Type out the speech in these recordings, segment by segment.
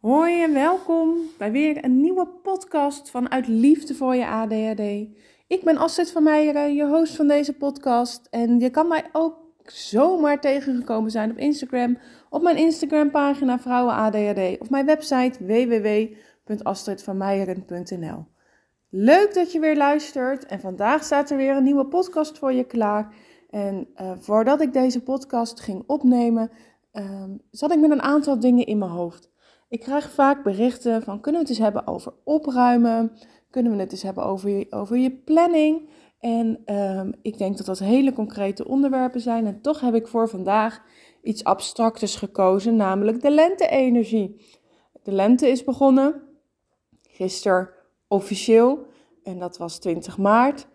Hoi en welkom bij weer een nieuwe podcast vanuit Liefde voor je ADHD. Ik ben Astrid van Meijeren, je host van deze podcast. En je kan mij ook zomaar tegengekomen zijn op Instagram, op mijn Instagram pagina Vrouwen ADHD of mijn website www.astridvanmeijeren.nl. Leuk dat je weer luistert en vandaag staat er weer een nieuwe podcast voor je klaar. En uh, voordat ik deze podcast ging opnemen, uh, zat ik met een aantal dingen in mijn hoofd. Ik krijg vaak berichten van kunnen we het eens hebben over opruimen? Kunnen we het eens hebben over je, over je planning? En um, ik denk dat dat hele concrete onderwerpen zijn. En toch heb ik voor vandaag iets abstracters gekozen, namelijk de lente-energie. De lente is begonnen gisteren officieel en dat was 20 maart.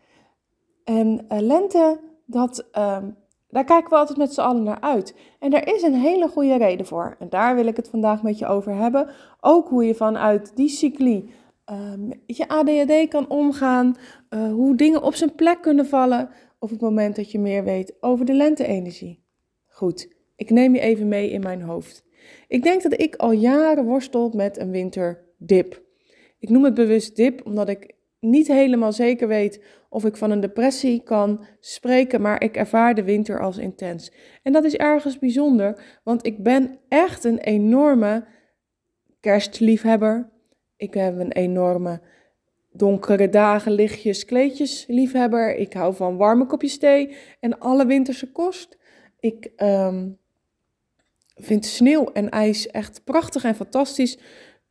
En uh, lente, dat um, daar kijken we altijd met z'n allen naar uit. En daar is een hele goede reden voor. En daar wil ik het vandaag met je over hebben. Ook hoe je vanuit die cycli um, je ADHD kan omgaan. Uh, hoe dingen op zijn plek kunnen vallen. Op het moment dat je meer weet over de lente-energie. Goed, ik neem je even mee in mijn hoofd. Ik denk dat ik al jaren worstel met een winterdip. Ik noem het bewust dip omdat ik niet helemaal zeker weet of ik van een depressie kan spreken, maar ik ervaar de winter als intens. En dat is ergens bijzonder, want ik ben echt een enorme kerstliefhebber. Ik heb een enorme donkere dagen, lichtjes, kleedjes liefhebber. Ik hou van warme kopjes thee en alle winterse kost. Ik um, vind sneeuw en ijs echt prachtig en fantastisch.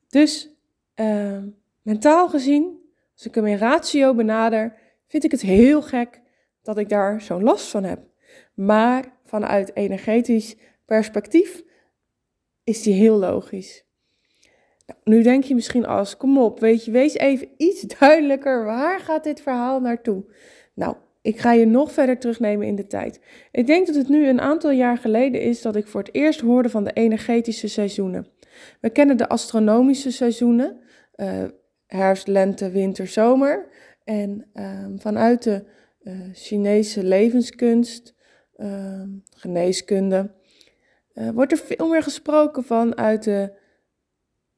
Dus uh, mentaal gezien als ik hem in ratio benader, vind ik het heel gek dat ik daar zo'n last van heb. Maar vanuit energetisch perspectief is die heel logisch. Nou, nu denk je misschien als, kom op, weet je, wees even iets duidelijker, waar gaat dit verhaal naartoe? Nou, ik ga je nog verder terugnemen in de tijd. Ik denk dat het nu een aantal jaar geleden is dat ik voor het eerst hoorde van de energetische seizoenen. We kennen de astronomische seizoenen. Uh, herfst, lente, winter, zomer. En um, vanuit de uh, Chinese levenskunst, uh, geneeskunde, uh, wordt er veel meer gesproken van uit de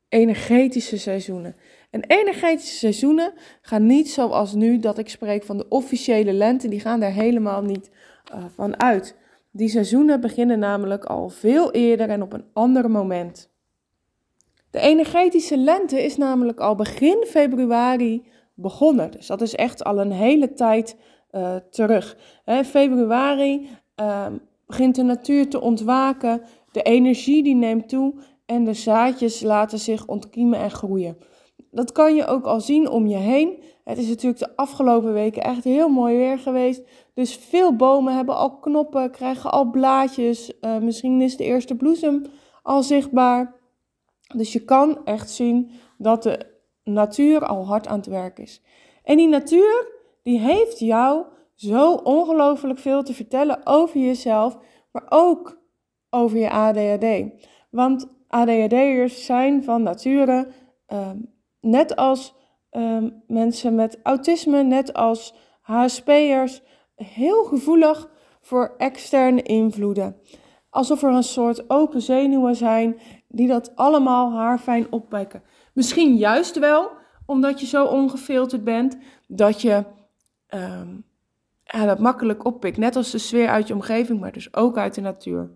energetische seizoenen. En energetische seizoenen gaan niet zoals nu dat ik spreek van de officiële lente, die gaan daar helemaal niet uh, van uit. Die seizoenen beginnen namelijk al veel eerder en op een ander moment. De energetische lente is namelijk al begin februari begonnen. Dus dat is echt al een hele tijd uh, terug. Februari uh, begint de natuur te ontwaken, de energie die neemt toe en de zaadjes laten zich ontkiemen en groeien. Dat kan je ook al zien om je heen. Het is natuurlijk de afgelopen weken echt heel mooi weer geweest. Dus veel bomen hebben al knoppen, krijgen al blaadjes. Uh, misschien is de eerste bloesem al zichtbaar. Dus je kan echt zien dat de natuur al hard aan het werk is. En die natuur, die heeft jou zo ongelooflijk veel te vertellen over jezelf, maar ook over je ADHD. Want ADHD'ers zijn van nature, um, net als um, mensen met autisme, net als HSP'ers, heel gevoelig voor externe invloeden. Alsof er een soort open zenuwen zijn die dat allemaal haarfijn opwekken. Misschien juist wel omdat je zo ongefilterd bent dat je ja, dat makkelijk oppikt. Net als de sfeer uit je omgeving, maar dus ook uit de natuur.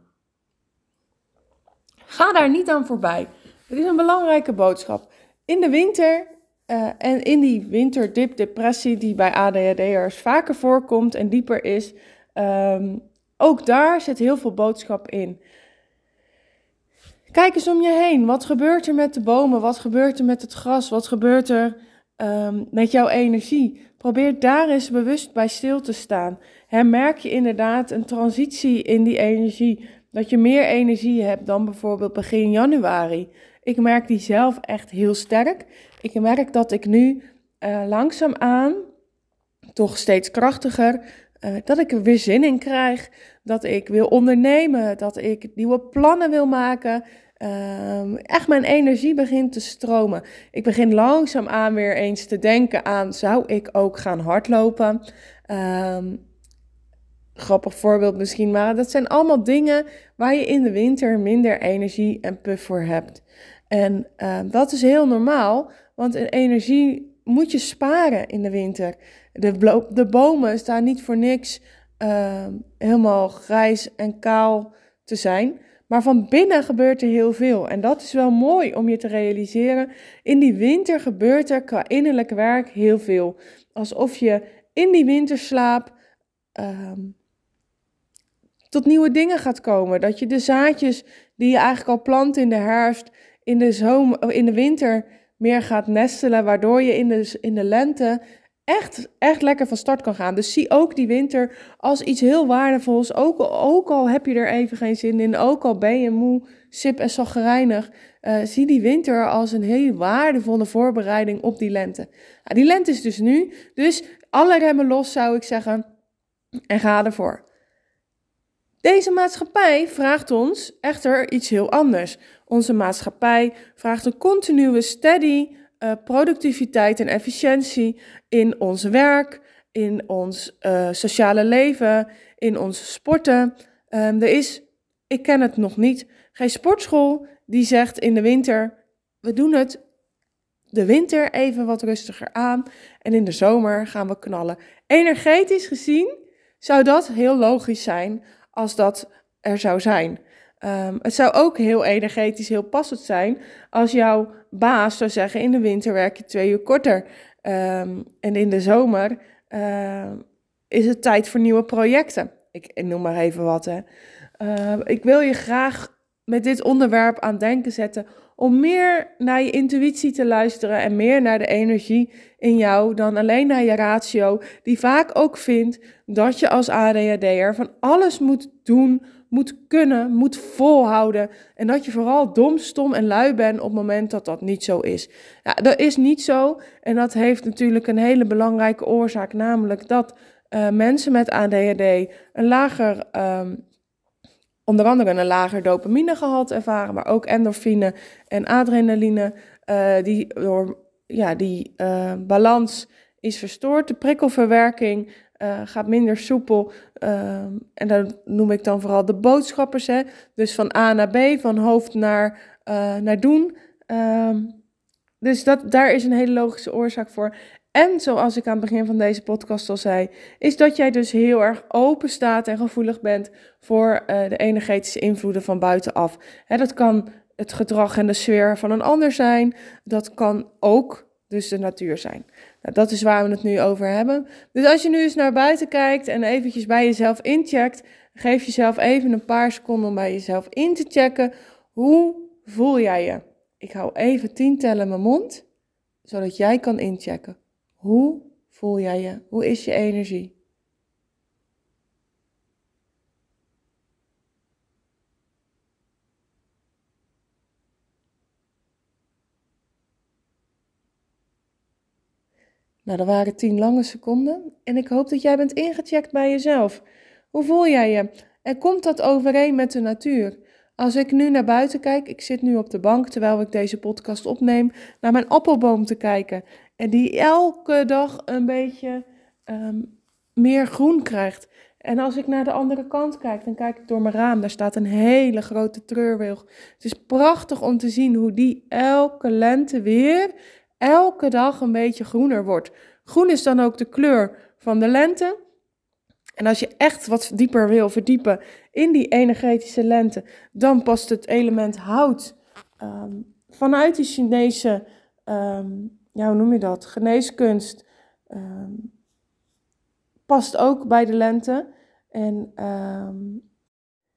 Ga daar niet aan voorbij. Het is een belangrijke boodschap. In de winter uh, en in die winterdip, depressie die bij ADHD'ers vaker voorkomt en dieper is, um, ook daar zit heel veel boodschap in. Kijk eens om je heen. Wat gebeurt er met de bomen? Wat gebeurt er met het gras? Wat gebeurt er um, met jouw energie? Probeer daar eens bewust bij stil te staan. He, merk je inderdaad een transitie in die energie? Dat je meer energie hebt dan bijvoorbeeld begin januari. Ik merk die zelf echt heel sterk. Ik merk dat ik nu uh, langzaamaan, toch steeds krachtiger, uh, dat ik er weer zin in krijg. Dat ik wil ondernemen. Dat ik nieuwe plannen wil maken. Um, echt mijn energie begint te stromen. Ik begin langzaamaan weer eens te denken aan: zou ik ook gaan hardlopen? Um, grappig voorbeeld misschien, maar dat zijn allemaal dingen waar je in de winter minder energie en puff voor hebt. En uh, dat is heel normaal, want energie moet je sparen in de winter. De, de bomen staan niet voor niks helemaal grijs en kaal te zijn. Maar van binnen gebeurt er heel veel. En dat is wel mooi om je te realiseren. In die winter gebeurt er qua innerlijk werk heel veel. Alsof je in die winterslaap uh, tot nieuwe dingen gaat komen. Dat je de zaadjes die je eigenlijk al plant in de herfst, in de, in de winter meer gaat nestelen. Waardoor je in de, in de lente echt, echt lekker van start kan gaan. Dus zie ook die winter als iets heel waardevols. Ook, ook al heb je er even geen zin in, ook al ben je moe, sip en zaggerijnig. Uh, zie die winter als een heel waardevolle voorbereiding op die lente. Nou, die lente is dus nu, dus alle remmen los zou ik zeggen en ga ervoor. Deze maatschappij vraagt ons echter iets heel anders. Onze maatschappij vraagt een continue, steady uh, productiviteit en efficiëntie in ons werk, in ons uh, sociale leven, in ons sporten. Um, er is, ik ken het nog niet, geen sportschool die zegt in de winter: we doen het de winter even wat rustiger aan en in de zomer gaan we knallen. Energetisch gezien zou dat heel logisch zijn als dat er zou zijn. Um, het zou ook heel energetisch, heel passend zijn als jouw baas zou zeggen: in de winter werk je twee uur korter. Um, en in de zomer uh, is het tijd voor nieuwe projecten. Ik, noem maar even wat. Hè. Ik wil je graag met dit onderwerp aan denken zetten om meer naar je intuïtie te luisteren en meer naar de energie in jou dan alleen naar je ratio, die vaak ook vindt dat je als ADHD'er van alles moet doen, moet kunnen, moet volhouden en dat je vooral dom, stom en lui bent op het moment dat dat niet zo is. Ja, dat is niet zo en dat heeft natuurlijk een hele belangrijke oorzaak, namelijk dat uh, mensen met ADHD een lager um, onder andere een lager dopaminegehalte ervaren, maar ook endorfine en adrenaline. Uh, die door ja, die uh, balans is verstoord. De prikkelverwerking uh, gaat minder soepel. en dat noem ik dan vooral de boodschappers. Hè? Dus van A naar B, van hoofd naar, naar doen. Ehm, dus dat, daar is een hele logische oorzaak voor. En zoals ik aan het begin van deze podcast al zei, is dat jij dus heel erg open staat en gevoelig bent voor de energetische invloeden van buitenaf. Hè, dat kan het gedrag en de sfeer van een ander zijn. Dat kan ook dus de natuur zijn. Dat is waar we het nu over hebben. Dus als je nu eens naar buiten kijkt en eventjes bij jezelf incheckt, geef jezelf even een paar seconden om bij jezelf in te checken. Hoe voel jij je? Ik hou even tien tellen in mijn mond, zodat jij kan inchecken. Hoe voel jij je? Hoe is je energie? Nou, dat waren tien lange seconden en ik hoop dat jij bent ingecheckt bij jezelf. Hoe voel jij je? En komt dat overeen met de natuur? Als ik nu naar buiten kijk, ik zit nu op de bank terwijl ik deze podcast opneem, naar mijn appelboom te kijken. En die elke dag een beetje um, meer groen krijgt. En als ik naar de andere kant kijk, dan kijk ik door mijn raam. Daar staat een hele grote treurwilg. Het is prachtig om te zien hoe die elke lente weer, elke dag een beetje groener wordt. Groen is dan ook de kleur van de lente. En als je echt wat dieper wil verdiepen in die energetische lente, dan past het element hout um, vanuit de Chinese um, ja, hoe noem je dat? Geneeskunst ehm, past ook bij de lente. En ehm,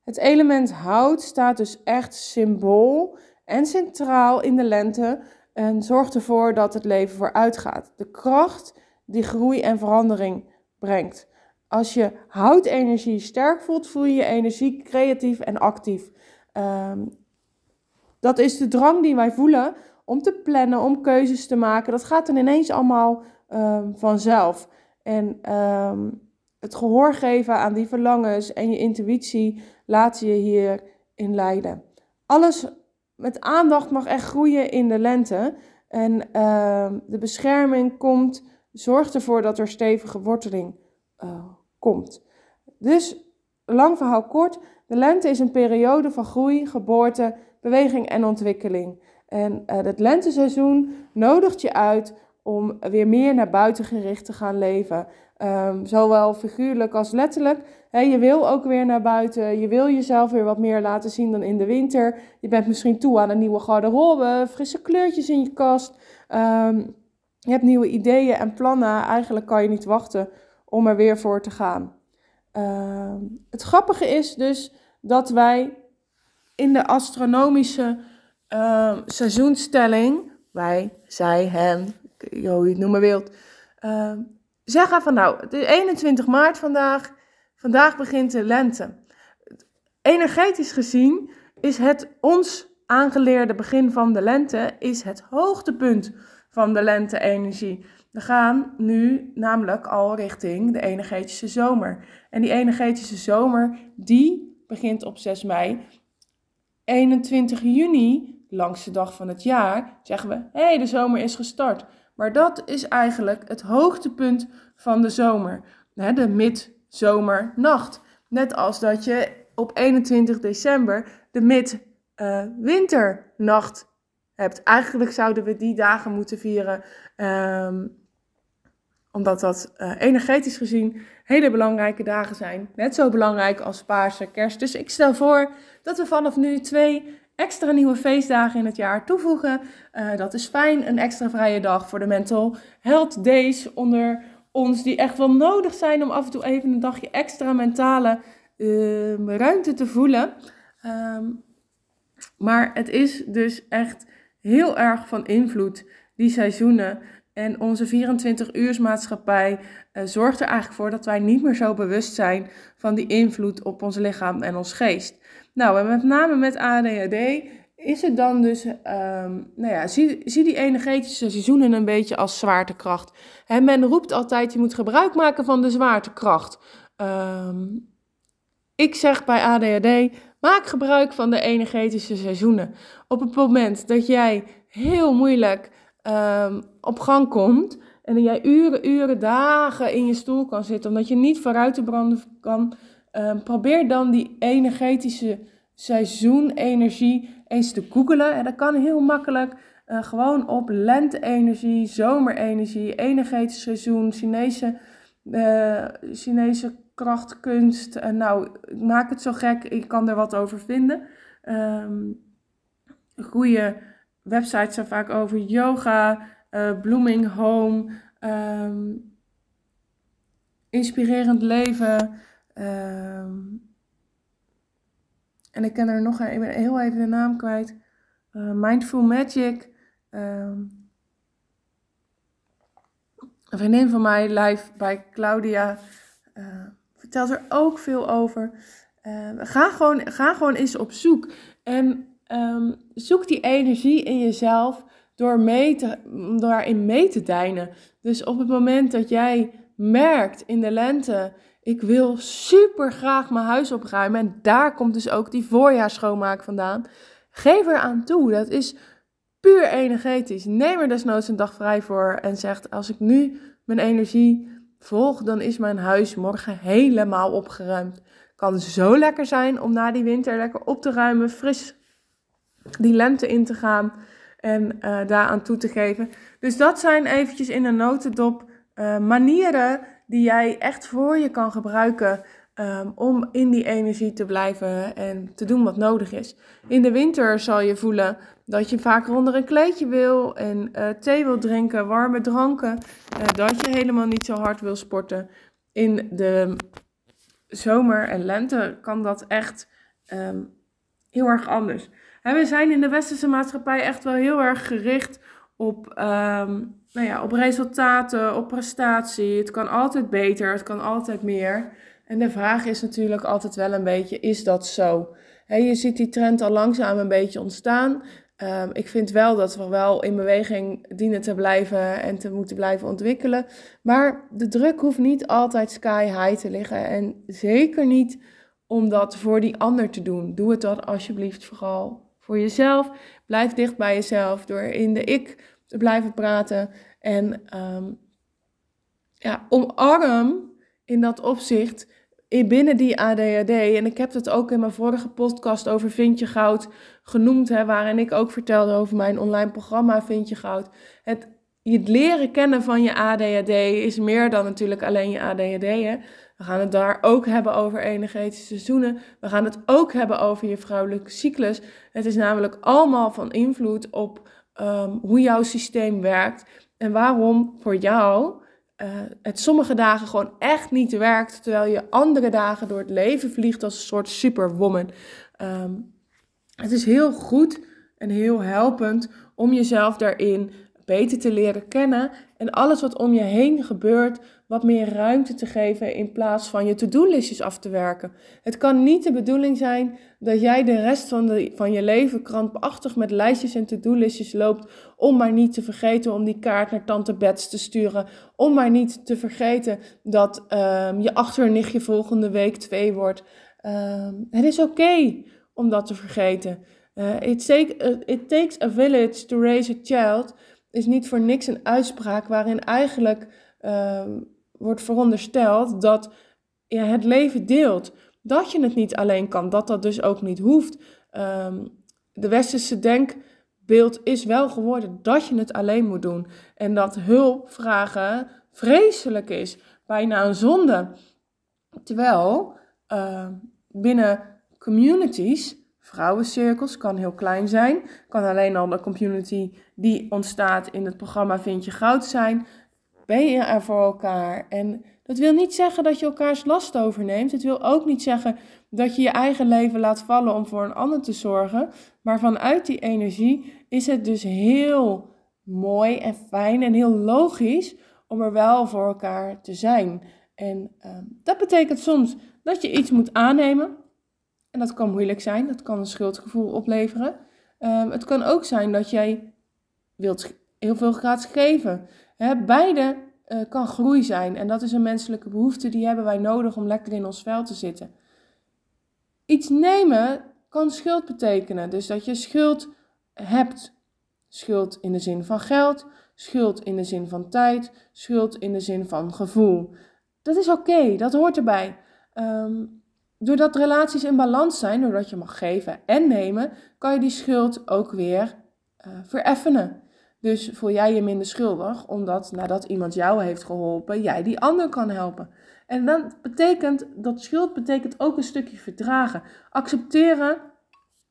het element hout staat dus echt symbool en centraal in de lente en zorgt ervoor dat het leven vooruit gaat. De kracht die groei en verandering brengt. Als je houtenergie sterk voelt, voel je je energie creatief en actief. Um, dat is de drang die wij voelen om te plannen, om keuzes te maken. Dat gaat dan ineens allemaal um, vanzelf. En um, het gehoor geven aan die verlangens en je intuïtie laat je hierin leiden. Alles met aandacht mag echt groeien in de lente. En uh, de bescherming komt, zorgt ervoor dat er stevige worteling uh, komt. Dus, lang verhaal kort, de lente is een periode van groei, geboorte, beweging en ontwikkeling. En uh, het lenteseizoen nodigt je uit om weer meer naar buiten gericht te gaan leven. Um, zowel figuurlijk als letterlijk. je wil ook weer naar buiten. Je wil jezelf weer wat meer laten zien dan in de winter. Je bent misschien toe aan een nieuwe garderobe, frisse kleurtjes in je kast. Um, je hebt nieuwe ideeën en plannen. Eigenlijk kan je niet wachten om er weer voor te gaan. Uh, het grappige is dus dat wij in de astronomische uh, seizoenstelling, wij, zij, hen, hoe je het noemen wilt, zeggen van nou, het is 21 maart vandaag, vandaag begint de lente. Energetisch gezien is het ons aangeleerde begin van de lente is het hoogtepunt van de lente-energie. We gaan nu namelijk al richting de energetische zomer. En die energetische zomer, die begint op 6 mei. 21 juni, langste dag van het jaar, zeggen we: hé, hey, de zomer is gestart. Maar dat is eigenlijk het hoogtepunt van de zomer. De midzomernacht. Net als dat je op 21 december de midwinternacht hebt. Eigenlijk zouden we die dagen moeten vieren, ehm, omdat dat uh, energetisch gezien hele belangrijke dagen zijn. Net zo belangrijk als paarse kerst. Dus ik stel voor dat we vanaf nu twee extra nieuwe feestdagen in het jaar toevoegen. Uh, dat is fijn, een extra vrije dag voor de mental health days onder ons, die echt wel nodig zijn om af en toe even een dagje extra mentale uh, ruimte te voelen. Um, maar het is dus echt heel erg van invloed, die seizoenen. En onze 24-uursmaatschappij uh, zorgt er eigenlijk voor dat wij niet meer zo bewust zijn van die invloed op ons lichaam en ons geest. Nou, en met name met ADHD is het dan dus, um, nou ja, zie, zie, die energetische seizoenen een beetje als zwaartekracht. He, men roept altijd, je moet gebruik maken van de zwaartekracht. Um, ik zeg bij ADHD, maak gebruik van de energetische seizoenen. Op het moment dat jij heel moeilijk um, op gang komt en dat jij uren, uren, dagen in je stoel kan zitten omdat je niet vooruit te branden kan, um, probeer dan die energetische seizoenenergie eens te googelen. En dat kan heel makkelijk. Uh, gewoon op lente-energie, zomerenergie, energetisch seizoen, Chinese, uh, Chinese krachtkunst. Uh, nou, ik maak het zo gek, ik kan er wat over vinden. Um, goede websites zijn vaak over yoga, blooming home, um, inspirerend leven. Um, en ik ken er nog een, ik ben heel even de naam kwijt. Uh, Mindful Magic. Um, een van mij, live bij Claudia, uh, vertelt er ook veel over. Uh, ga, gewoon, ga gewoon eens op zoek. En um, zoek die energie in jezelf door, mee te, daarin mee te deinen. Dus op het moment dat jij merkt in de lente ik wil super graag mijn huis opruimen. En daar komt dus ook die voorjaarsschoonmaak vandaan. Geef er aan toe. Dat is puur energetisch. Neem er desnoods een dag vrij voor en zegt: Als ik nu mijn energie volg, dan is mijn huis morgen helemaal opgeruimd. Kan zo lekker zijn om na die winter lekker op te ruimen, fris die lente in te gaan en uh, daar aan toe te geven. Dus dat zijn eventjes in een notendop uh, manieren die jij echt voor je kan gebruiken um, om in die energie te blijven en te doen wat nodig is. In de winter zal je voelen dat je vaker onder een kleedje wil en uh, thee wil drinken, warme dranken, uh, dat je helemaal niet zo hard wil sporten. In de zomer en lente kan dat echt um, heel erg anders. We zijn in de westerse maatschappij echt wel heel erg gericht op um, nou ja, op resultaten, op prestatie. Het kan altijd beter, het kan altijd meer. En de vraag is natuurlijk altijd wel een beetje, is dat zo? je ziet die trend al langzaam een beetje ontstaan. Um, ik vind wel dat we wel in beweging dienen te blijven en te moeten blijven ontwikkelen. Maar de druk hoeft niet altijd sky high te liggen. En zeker niet om dat voor die ander te doen. Doe het dan alsjeblieft vooral voor jezelf. Blijf dicht bij jezelf door in de ik te blijven praten. En um, ja, omarm in dat opzicht binnen die ADHD, en ik heb het ook in mijn vorige podcast over Vind je Goud genoemd, hè, waarin ik ook vertelde over mijn online programma Vind je Goud. Het, het leren kennen van je ADHD is meer dan natuurlijk alleen je ADHD. Hè. We gaan het daar ook hebben over energetische seizoenen. We gaan het ook hebben over je vrouwelijke cyclus. Het is namelijk allemaal van invloed op ehm, hoe jouw systeem werkt en waarom voor jou uh, het sommige dagen gewoon echt niet werkt, terwijl je andere dagen door het leven vliegt als een soort superwoman. Um, het is heel goed en heel helpend om jezelf daarin beter te leren kennen en alles wat om je heen gebeurt wat meer ruimte te geven in plaats van je to-do-listjes af te werken. Het kan niet de bedoeling zijn dat jij de rest van, de, van je leven krampachtig met lijstjes en to-do-listjes loopt om maar niet te vergeten om die kaart naar tante Bets te sturen, om maar niet te vergeten dat um, je achternichtje volgende week twee wordt. Um, het is oké om dat te vergeten. Uh, it, it takes a village to raise a child is niet voor niks een uitspraak waarin eigenlijk uh, wordt verondersteld dat je het leven deelt. Dat je het niet alleen kan, dat dat dus ook niet hoeft. Um, de westerse denkbeeld is wel geworden dat je het alleen moet doen. En dat hulp vragen vreselijk is, bijna een zonde. Terwijl uh, binnen communities vrouwencirkels, kan heel klein zijn. Kan alleen al de community die ontstaat in het programma Vind je Goud zijn. Ben je er voor elkaar? En dat wil niet zeggen dat je elkaars last overneemt. Het wil ook niet zeggen dat je je eigen leven laat vallen om voor een ander te zorgen. Maar vanuit die energie is het dus heel mooi en fijn en heel logisch om er wel voor elkaar te zijn. En uh, dat betekent soms dat je iets moet aannemen en dat kan moeilijk zijn, dat kan een schuldgevoel opleveren. Um, het kan ook zijn dat jij wilt heel veel graag geven. Beide uh, kan groei zijn en dat is een menselijke behoefte die hebben wij nodig om lekker in ons vel te zitten. Iets nemen kan schuld betekenen, dus dat je schuld hebt. Schuld in de zin van geld, schuld in de zin van tijd, schuld in de zin van gevoel. Dat is oké, dat hoort erbij. Um, Doordat relaties in balans zijn, doordat je mag geven en nemen, kan je die schuld ook weer uh, vereffenen. Dus voel jij je minder schuldig, omdat nadat iemand jou heeft geholpen, jij die ander kan helpen. En dan betekent dat schuld betekent ook een stukje verdragen. Accepteren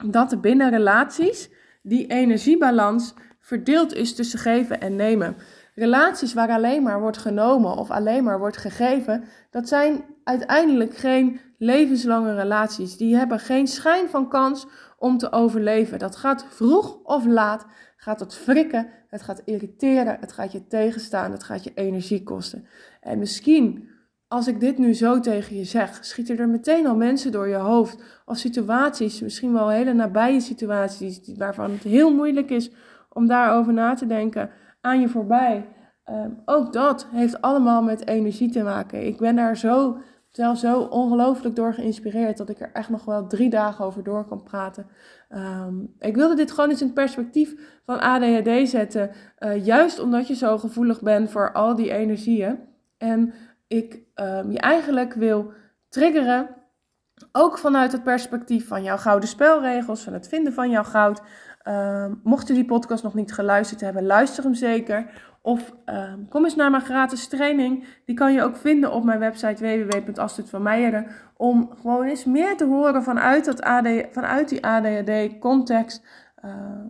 dat er binnen relaties die energiebalans verdeeld is tussen geven en nemen. Relaties waar alleen maar wordt genomen of alleen maar wordt gegeven, dat zijn uiteindelijk geen levenslange relaties. Die hebben geen schijn van kans om te overleven. Dat gaat vroeg of laat, gaat het frikken, het gaat irriteren, het gaat je tegenstaan, het gaat je energie kosten. En misschien, als ik dit nu zo tegen je zeg, schieten er meteen al mensen door je hoofd of situaties, misschien wel hele nabije situaties, waarvan het heel moeilijk is om daarover na te denken, aan je voorbij. Um, ook dat heeft allemaal met energie te maken. Ik ben daar zo zelf zo ongelooflijk door geïnspireerd dat ik er echt nog wel drie dagen over door kan praten. Um, ik wilde dit gewoon eens in het perspectief van ADHD zetten, uh, juist omdat je zo gevoelig bent voor al die energieën. En ik um, je eigenlijk wil triggeren, ook vanuit het perspectief van jouw gouden spelregels, van het vinden van jouw goud. Um, mocht je die podcast nog niet geluisterd hebben, luister hem zeker. Of uh, kom eens naar mijn gratis training. Die kan je ook vinden op mijn website www.astridvanmeijeren. Om gewoon eens meer te horen vanuit, dat AD, vanuit die ADHD-context. Ehm,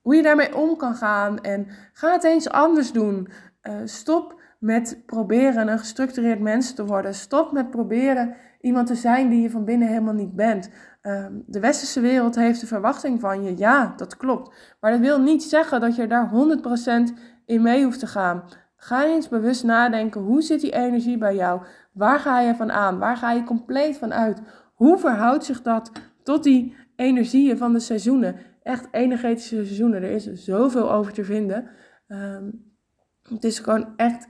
hoe je daarmee om kan gaan. En ga het eens anders doen. Uh, stop met proberen een gestructureerd mens te worden. Stop met proberen iemand te zijn die je van binnen helemaal niet bent. Ehm, de westerse wereld heeft de verwachting van je. Ja, dat klopt. Maar dat wil niet zeggen dat je daar 100% in mee hoeft te gaan. Ga eens bewust nadenken, hoe zit die energie bij jou? Waar ga je van aan? Waar ga je compleet van uit? Hoe verhoudt zich dat tot die energieën van de seizoenen? Echt energetische seizoenen, er is zoveel over te vinden. Um, het is gewoon echt,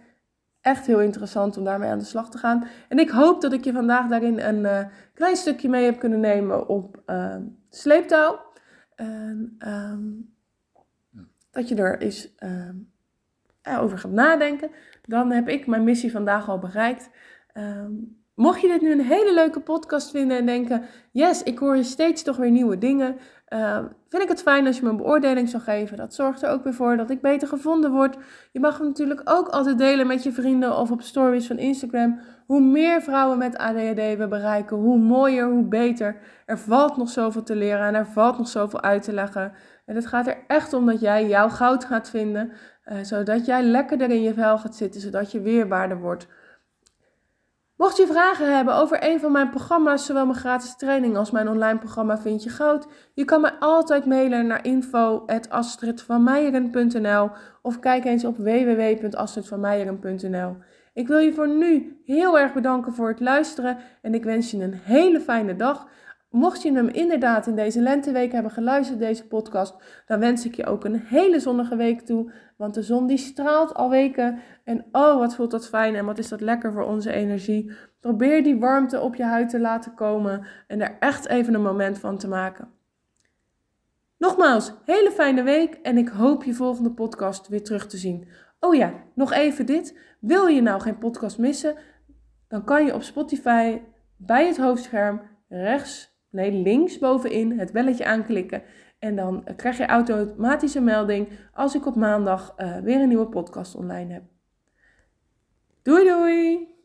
echt heel interessant om daarmee aan de slag te gaan. En ik hoop dat ik je vandaag daarin een uh, klein stukje mee heb kunnen nemen op uh, sleeptouw. En, um, dat je er is over gaat nadenken, dan heb ik mijn missie vandaag al bereikt. Um, Mocht je dit nu een hele leuke podcast vinden en denken: yes, ik hoor steeds toch weer nieuwe dingen. Uh, vind ik het fijn als je me een beoordeling zou geven. Dat zorgt er ook weer voor dat ik beter gevonden word. Je mag hem natuurlijk ook altijd delen met je vrienden of op stories van Instagram. Hoe meer vrouwen met ADHD we bereiken, hoe mooier, hoe beter. Er valt nog zoveel te leren en er valt nog zoveel uit te leggen. En het gaat er echt om dat jij jouw goud gaat vinden, uh, zodat jij lekkerder in je vel gaat zitten, zodat je weerbaarder wordt. Mocht je vragen hebben over een van mijn programma's, zowel mijn gratis training als mijn online programma Vind je Goud, je kan mij altijd mailen naar info.astridvanmeijeren.nl of kijk eens op www.astridvanmeijeren.nl. Ik wil je voor nu heel erg bedanken voor het luisteren en ik wens je een hele fijne dag. Mocht je hem inderdaad in deze lenteweek hebben geluisterd, deze podcast, dan wens ik je ook een hele zonnige week toe. Want de zon die straalt al weken. En oh, wat voelt dat fijn en wat is dat lekker voor onze energie. Probeer die warmte op je huid te laten komen en er echt even een moment van te maken. Nogmaals, hele fijne week en ik hoop je volgende podcast weer terug te zien. Oh ja, nog even dit. Wil je nou geen podcast missen? Dan kan je op Spotify bij het hoofdscherm rechts nee, links bovenin het belletje aanklikken. En dan krijg je automatisch een melding als ik op maandag uh, weer een nieuwe podcast online heb. Doei doei!